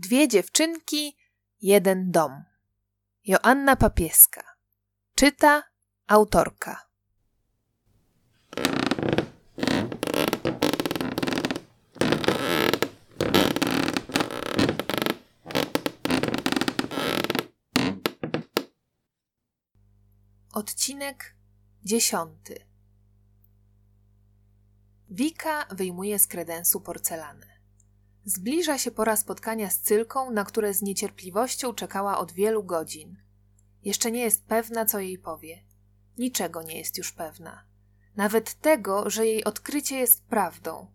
Dwie dziewczynki, jeden dom. Joanna Papieska. Czyta autorka. Odcinek dziesiąty. Wika wyjmuje z kredensu porcelanę. Zbliża się pora spotkania z Cylką, na które z niecierpliwością czekała od wielu godzin. Jeszcze nie jest pewna, co jej powie. Niczego nie jest już pewna. Nawet tego, że jej odkrycie jest prawdą.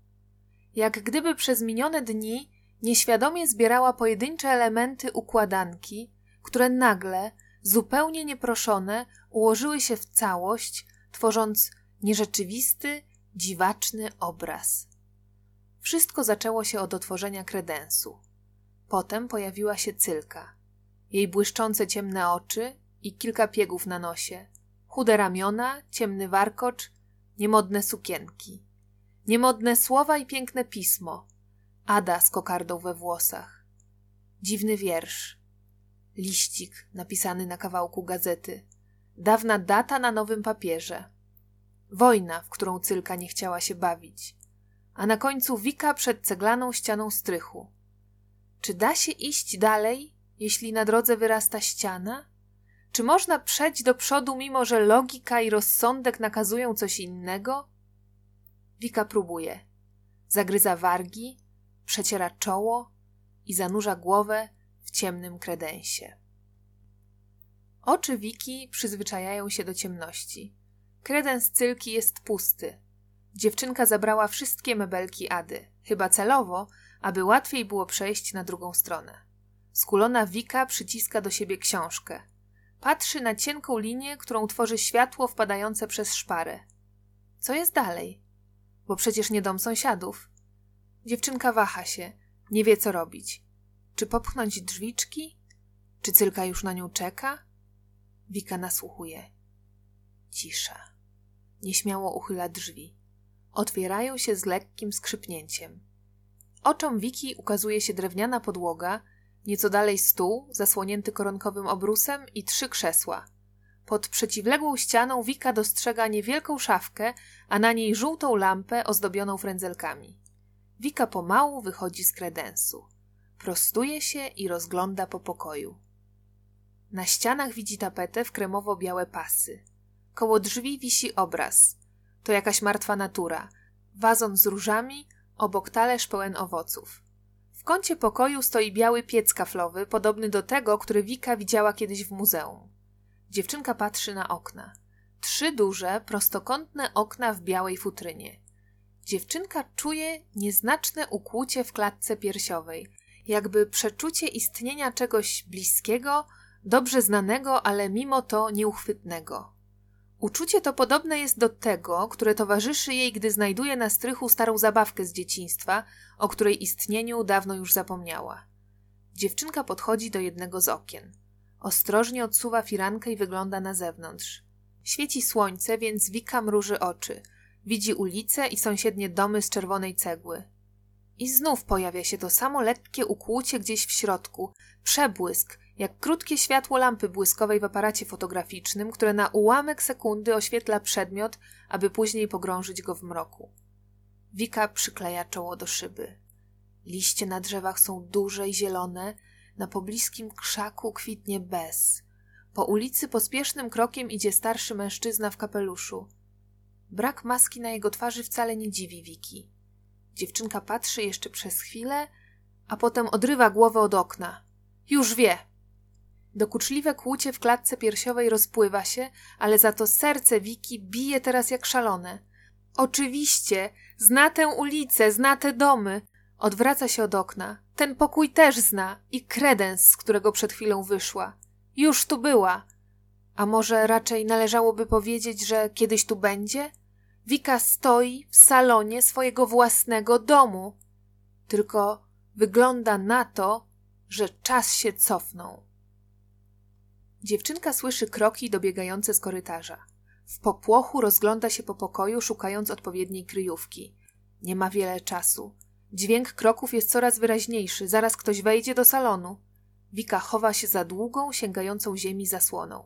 Jak gdyby przez minione dni nieświadomie zbierała pojedyncze elementy układanki, które nagle, zupełnie nieproszone, ułożyły się w całość, tworząc nierzeczywisty, dziwaczny obraz. Wszystko zaczęło się od otworzenia kredensu. Potem pojawiła się cylka. Jej błyszczące ciemne oczy i kilka piegów na nosie, chude ramiona, ciemny warkocz, niemodne sukienki, niemodne słowa i piękne pismo, Ada z kokardą we włosach, dziwny wiersz, liścik napisany na kawałku gazety, dawna data na nowym papierze, wojna, w którą cylka nie chciała się bawić, a na końcu wika przed ceglaną ścianą strychu. Czy da się iść dalej, jeśli na drodze wyrasta ściana? Czy można przejść do przodu, mimo że logika i rozsądek nakazują coś innego? Wika próbuje. Zagryza wargi, przeciera czoło i zanurza głowę w ciemnym kredensie. Oczy Wiki przyzwyczajają się do ciemności. Kredens cylki jest pusty. Dziewczynka zabrała wszystkie mebelki Ady, chyba celowo, aby łatwiej było przejść na drugą stronę. Skulona Wika przyciska do siebie książkę. Patrzy na cienką linię, którą tworzy światło wpadające przez szparę. Co jest dalej? Bo przecież nie dom sąsiadów. Dziewczynka waha się, nie wie co robić. Czy popchnąć drzwiczki? Czy cylka już na nią czeka? Wika nasłuchuje. Cisza. Nieśmiało uchyla drzwi otwierają się z lekkim skrzypnięciem. Oczom Wiki ukazuje się drewniana podłoga, nieco dalej stół zasłonięty koronkowym obrusem i trzy krzesła. Pod przeciwległą ścianą Wika dostrzega niewielką szafkę, a na niej żółtą lampę ozdobioną frędzelkami. Wika pomału wychodzi z kredensu. Prostuje się i rozgląda po pokoju. Na ścianach widzi tapetę w kremowo-białe pasy. Koło drzwi wisi obraz – to jakaś martwa natura. Wazon z różami, obok talerz pełen owoców. W kącie pokoju stoi biały piec kaflowy, podobny do tego, który Wika widziała kiedyś w muzeum. Dziewczynka patrzy na okna. Trzy duże, prostokątne okna w białej futrynie. Dziewczynka czuje nieznaczne ukłucie w klatce piersiowej, jakby przeczucie istnienia czegoś bliskiego, dobrze znanego, ale mimo to nieuchwytnego. Uczucie to podobne jest do tego, które towarzyszy jej, gdy znajduje na strychu starą zabawkę z dzieciństwa, o której istnieniu dawno już zapomniała. Dziewczynka podchodzi do jednego z okien. Ostrożnie odsuwa firankę i wygląda na zewnątrz. Świeci słońce, więc Wika mruży oczy. Widzi ulice i sąsiednie domy z czerwonej cegły. I znów pojawia się to samo lekkie ukłucie gdzieś w środku, przebłysk, jak krótkie światło lampy błyskowej w aparacie fotograficznym, które na ułamek sekundy oświetla przedmiot, aby później pogrążyć go w mroku. Wika przykleja czoło do szyby. Liście na drzewach są duże i zielone, na pobliskim krzaku kwitnie bez. Po ulicy pospiesznym krokiem idzie starszy mężczyzna w kapeluszu. Brak maski na jego twarzy wcale nie dziwi Wiki. Dziewczynka patrzy jeszcze przez chwilę, a potem odrywa głowę od okna. Już wie, Dokuczliwe kłucie w klatce piersiowej rozpływa się, ale za to serce Wiki bije teraz jak szalone. Oczywiście, zna tę ulicę, zna te domy. Odwraca się od okna. Ten pokój też zna i kredens, z którego przed chwilą wyszła. Już tu była. A może raczej należałoby powiedzieć, że kiedyś tu będzie? Wika stoi w salonie swojego własnego domu. Tylko wygląda na to, że czas się cofnął. Dziewczynka słyszy kroki dobiegające z korytarza. W popłochu rozgląda się po pokoju, szukając odpowiedniej kryjówki. Nie ma wiele czasu. Dźwięk kroków jest coraz wyraźniejszy, zaraz ktoś wejdzie do salonu. Wika chowa się za długą, sięgającą ziemi zasłoną.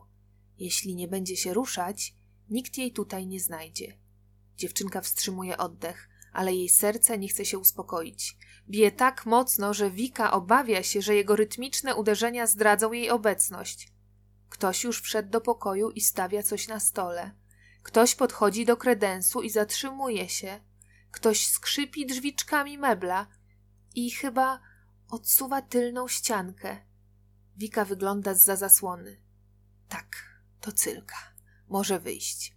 Jeśli nie będzie się ruszać, nikt jej tutaj nie znajdzie. Dziewczynka wstrzymuje oddech, ale jej serce nie chce się uspokoić. Bije tak mocno, że Wika obawia się, że jego rytmiczne uderzenia zdradzą jej obecność. Ktoś już wszedł do pokoju i stawia coś na stole. Ktoś podchodzi do kredensu i zatrzymuje się. Ktoś skrzypi drzwiczkami mebla i chyba odsuwa tylną ściankę. Wika wygląda z za zasłony. Tak, to Cylka. Może wyjść.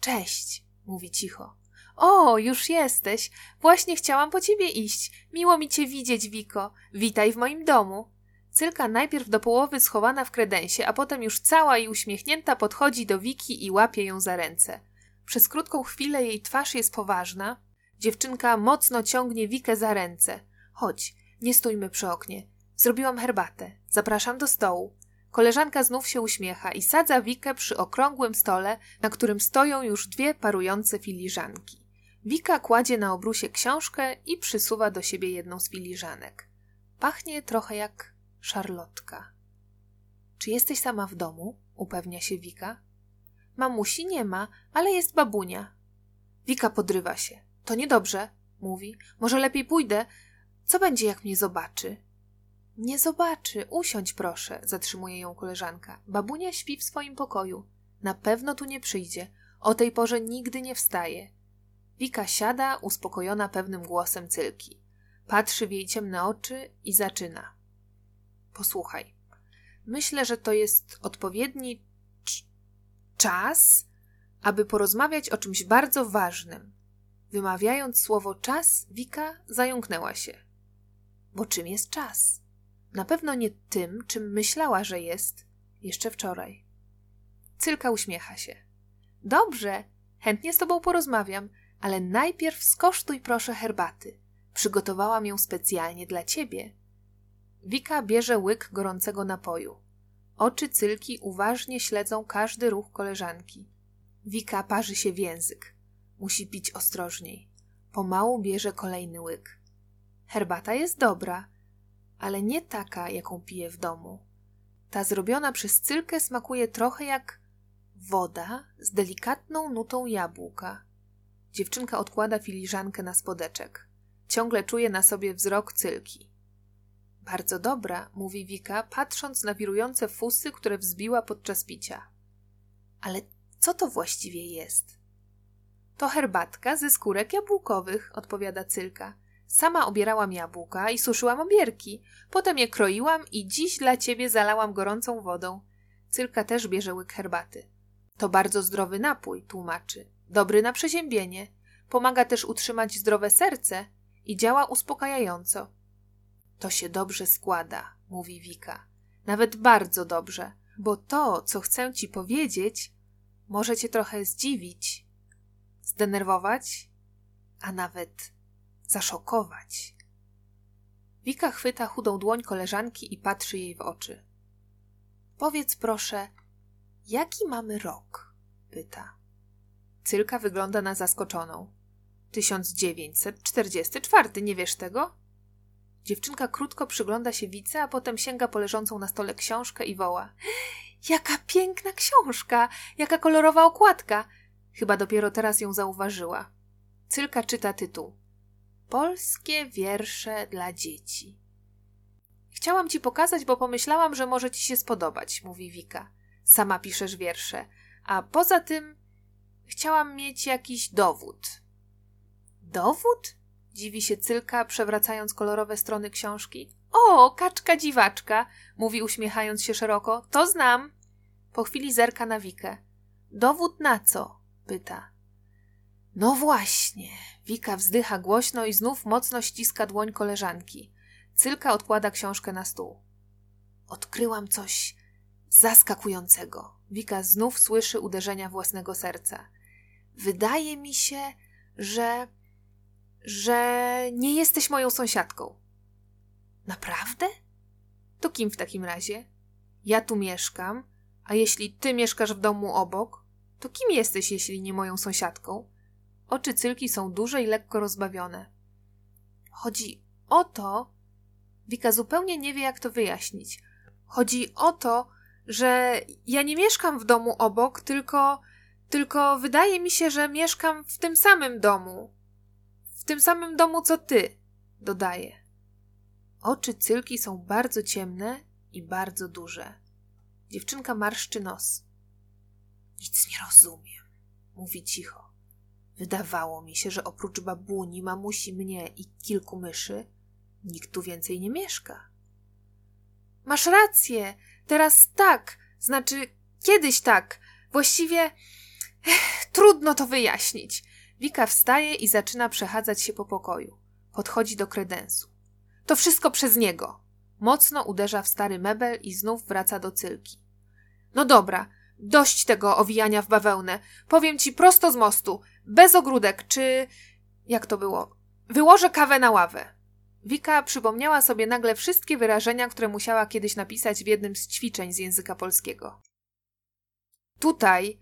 Cześć, mówi cicho. O, już jesteś. Właśnie chciałam po ciebie iść. Miło mi cię widzieć, Wiko. Witaj w moim domu. Cylka najpierw do połowy schowana w kredensie, a potem już cała i uśmiechnięta podchodzi do Wiki i łapie ją za ręce. Przez krótką chwilę jej twarz jest poważna. Dziewczynka mocno ciągnie Wikę za ręce. Chodź, nie stójmy przy oknie. Zrobiłam herbatę. Zapraszam do stołu. Koleżanka znów się uśmiecha i sadza Wikę przy okrągłym stole, na którym stoją już dwie parujące filiżanki. Wika kładzie na obrusie książkę i przysuwa do siebie jedną z filiżanek. Pachnie trochę jak szarlotka. Czy jesteś sama w domu? upewnia się Wika. Mamusi nie ma, ale jest babunia. Wika podrywa się. To niedobrze, mówi. Może lepiej pójdę. Co będzie, jak mnie zobaczy? Nie zobaczy. Usiądź proszę, zatrzymuje ją koleżanka. Babunia śpi w swoim pokoju. Na pewno tu nie przyjdzie. O tej porze nigdy nie wstaje. Wika siada, uspokojona pewnym głosem cylki. Patrzy w jej ciemne oczy i zaczyna. Posłuchaj. Myślę, że to jest odpowiedni czas, aby porozmawiać o czymś bardzo ważnym. Wymawiając słowo czas, Wika zająknęła się. Bo czym jest czas? Na pewno nie tym, czym myślała, że jest jeszcze wczoraj. Cylka uśmiecha się. Dobrze, chętnie z tobą porozmawiam, ale najpierw skosztuj proszę herbaty. Przygotowałam ją specjalnie dla ciebie. Wika bierze łyk gorącego napoju. Oczy Cylki uważnie śledzą każdy ruch koleżanki. Wika parzy się w język. Musi pić ostrożniej. Pomału bierze kolejny łyk. Herbata jest dobra, ale nie taka, jaką pije w domu. Ta zrobiona przez Cylkę smakuje trochę jak woda z delikatną nutą jabłka. Dziewczynka odkłada filiżankę na spodeczek. Ciągle czuje na sobie wzrok Cylki. Bardzo dobra, mówi Wika, patrząc na wirujące fusy, które wzbiła podczas picia. Ale co to właściwie jest? To herbatka ze skórek jabłkowych, odpowiada Cylka. Sama obierałam jabłka i suszyłam obierki. Potem je kroiłam i dziś dla ciebie zalałam gorącą wodą. Cylka też bierze łyk herbaty. To bardzo zdrowy napój, tłumaczy. Dobry na przeziębienie. Pomaga też utrzymać zdrowe serce i działa uspokajająco. To się dobrze składa, mówi Wika. Nawet bardzo dobrze, bo to, co chcę ci powiedzieć, może cię trochę zdziwić, zdenerwować, a nawet zaszokować. Wika chwyta chudą dłoń koleżanki i patrzy jej w oczy. Powiedz proszę, jaki mamy rok? pyta. Cylka wygląda na zaskoczoną. 1944, nie wiesz tego? Dziewczynka krótko przygląda się wice, a potem sięga po leżącą na stole książkę i woła. Jaka piękna książka! Jaka kolorowa okładka! Chyba dopiero teraz ją zauważyła. Cylka czyta tytuł. Polskie wiersze dla dzieci. Chciałam ci pokazać, bo pomyślałam, że może ci się spodobać, mówi Wika. Sama piszesz wiersze. A poza tym chciałam mieć jakiś dowód. Dowód? Dziwi się Cylka, przewracając kolorowe strony książki. O, kaczka dziwaczka, mówi uśmiechając się szeroko. To znam. Po chwili zerka na Wikę. Dowód na co? pyta. No właśnie. Wika wzdycha głośno i znów mocno ściska dłoń koleżanki. Cylka odkłada książkę na stół. Odkryłam coś zaskakującego. Wika znów słyszy uderzenia własnego serca. Wydaje mi się, że że nie jesteś moją sąsiadką. Naprawdę? To kim w takim razie? Ja tu mieszkam, a jeśli ty mieszkasz w domu obok, to kim jesteś, jeśli nie moją sąsiadką? Oczy cylki są duże i lekko rozbawione. Chodzi o to, Wika zupełnie nie wie, jak to wyjaśnić. Chodzi o to, że ja nie mieszkam w domu obok, tylko, tylko wydaje mi się, że mieszkam w tym samym domu. W tym samym domu co ty, dodaje. Oczy cylki są bardzo ciemne i bardzo duże. Dziewczynka marszczy nos. Nic nie rozumiem, mówi cicho. Wydawało mi się, że oprócz babuni, mamusi, mnie i kilku myszy, nikt tu więcej nie mieszka. Masz rację, teraz tak, znaczy kiedyś tak. Właściwie ech, trudno to wyjaśnić. Wika wstaje i zaczyna przechadzać się po pokoju. Podchodzi do kredensu. To wszystko przez niego. Mocno uderza w stary mebel i znów wraca do cylki. No dobra, dość tego owijania w bawełnę. Powiem ci prosto z mostu, bez ogródek, czy. Jak to było? Wyłożę kawę na ławę. Wika przypomniała sobie nagle wszystkie wyrażenia, które musiała kiedyś napisać w jednym z ćwiczeń z języka polskiego. Tutaj,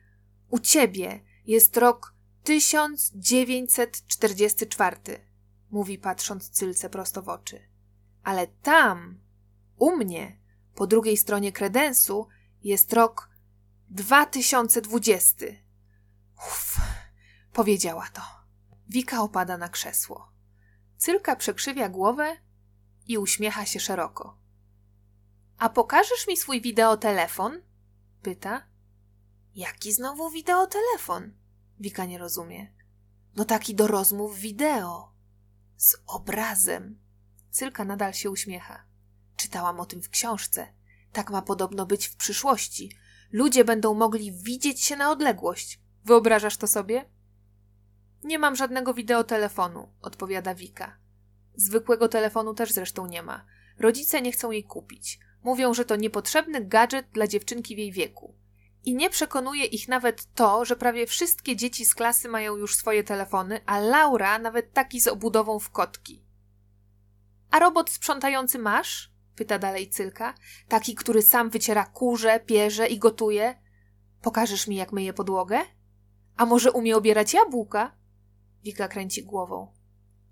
u ciebie, jest rok 1944, mówi patrząc Cylce prosto w oczy. Ale tam, u mnie, po drugiej stronie kredensu, jest rok 2020. Uff, powiedziała to. Wika opada na krzesło. Cylka przekrzywia głowę i uśmiecha się szeroko. A pokażesz mi swój wideotelefon? pyta. Jaki znowu wideotelefon? Wika nie rozumie. No taki do rozmów wideo. Z obrazem. Cylka nadal się uśmiecha. Czytałam o tym w książce. Tak ma podobno być w przyszłości. Ludzie będą mogli widzieć się na odległość. Wyobrażasz to sobie? Nie mam żadnego wideotelefonu, odpowiada Wika. Zwykłego telefonu też zresztą nie ma. Rodzice nie chcą jej kupić. Mówią, że to niepotrzebny gadżet dla dziewczynki w jej wieku. I nie przekonuje ich nawet to, że prawie wszystkie dzieci z klasy mają już swoje telefony, a Laura nawet taki z obudową w kotki. A robot sprzątający masz? pyta dalej Cylka. Taki, który sam wyciera kurze, pierze i gotuje. Pokażesz mi, jak myje podłogę? A może umie obierać jabłka? Wika kręci głową.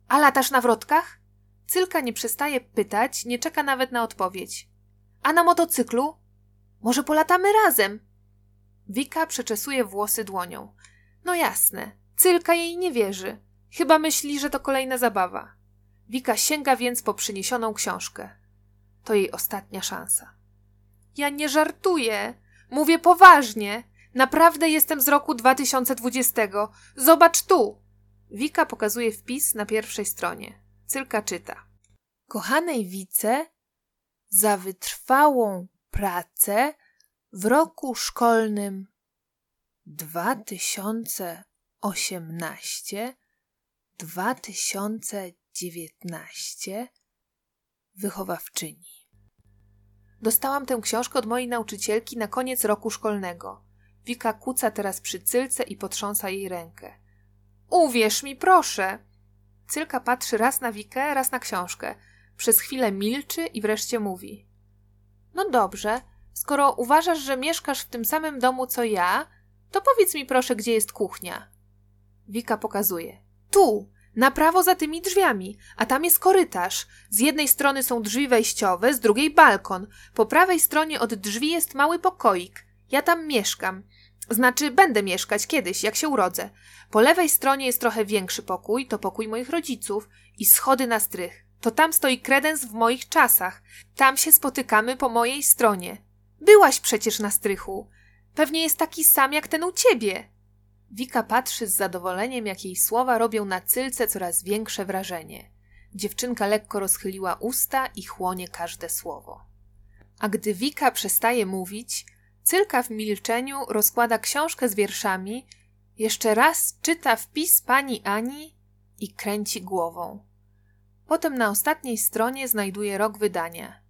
A latasz na wrotkach? Cylka nie przestaje pytać, nie czeka nawet na odpowiedź. A na motocyklu? Może polatamy razem? Wika przeczesuje włosy dłonią. No jasne, Cylka jej nie wierzy. Chyba myśli, że to kolejna zabawa. Wika sięga więc po przyniesioną książkę. To jej ostatnia szansa. Ja nie żartuję. Mówię poważnie. Naprawdę jestem z roku 2020. Zobacz tu. Wika pokazuje wpis na pierwszej stronie. Cylka czyta. Kochanej Wice, za wytrwałą pracę w roku szkolnym 2018 2019 wychowawczyni. Dostałam tę książkę od mojej nauczycielki na koniec roku szkolnego. Wika kuca teraz przy cylce i potrząsa jej rękę. Uwierz mi, proszę! Cylka patrzy raz na Wikę, raz na książkę. Przez chwilę milczy i wreszcie mówi. No dobrze, skoro uważasz, że mieszkasz w tym samym domu co ja, to powiedz mi proszę, gdzie jest kuchnia. Wika pokazuje. Tu, na prawo za tymi drzwiami, a tam jest korytarz. Z jednej strony są drzwi wejściowe, z drugiej balkon. Po prawej stronie od drzwi jest mały pokoik. Ja tam mieszkam. Znaczy, będę mieszkać kiedyś, jak się urodzę. Po lewej stronie jest trochę większy pokój, to pokój moich rodziców i schody na strych. To tam stoi kredens w moich czasach. Tam się spotykamy po mojej stronie. Byłaś przecież na strychu. Pewnie jest taki sam jak ten u ciebie. Wika patrzy z zadowoleniem, jak jej słowa robią na cylce coraz większe wrażenie. Dziewczynka lekko rozchyliła usta i chłonie każde słowo. A gdy Wika przestaje mówić, cylka w milczeniu rozkłada książkę z wierszami, jeszcze raz czyta wpis pani Ani i kręci głową. Potem na ostatniej stronie znajduje rok wydania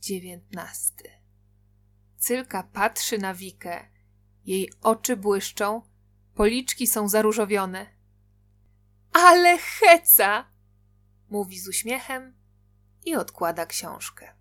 2019. Cylka patrzy na Wikę jej oczy błyszczą, policzki są zaróżowione. Ale heca! mówi z uśmiechem i odkłada książkę.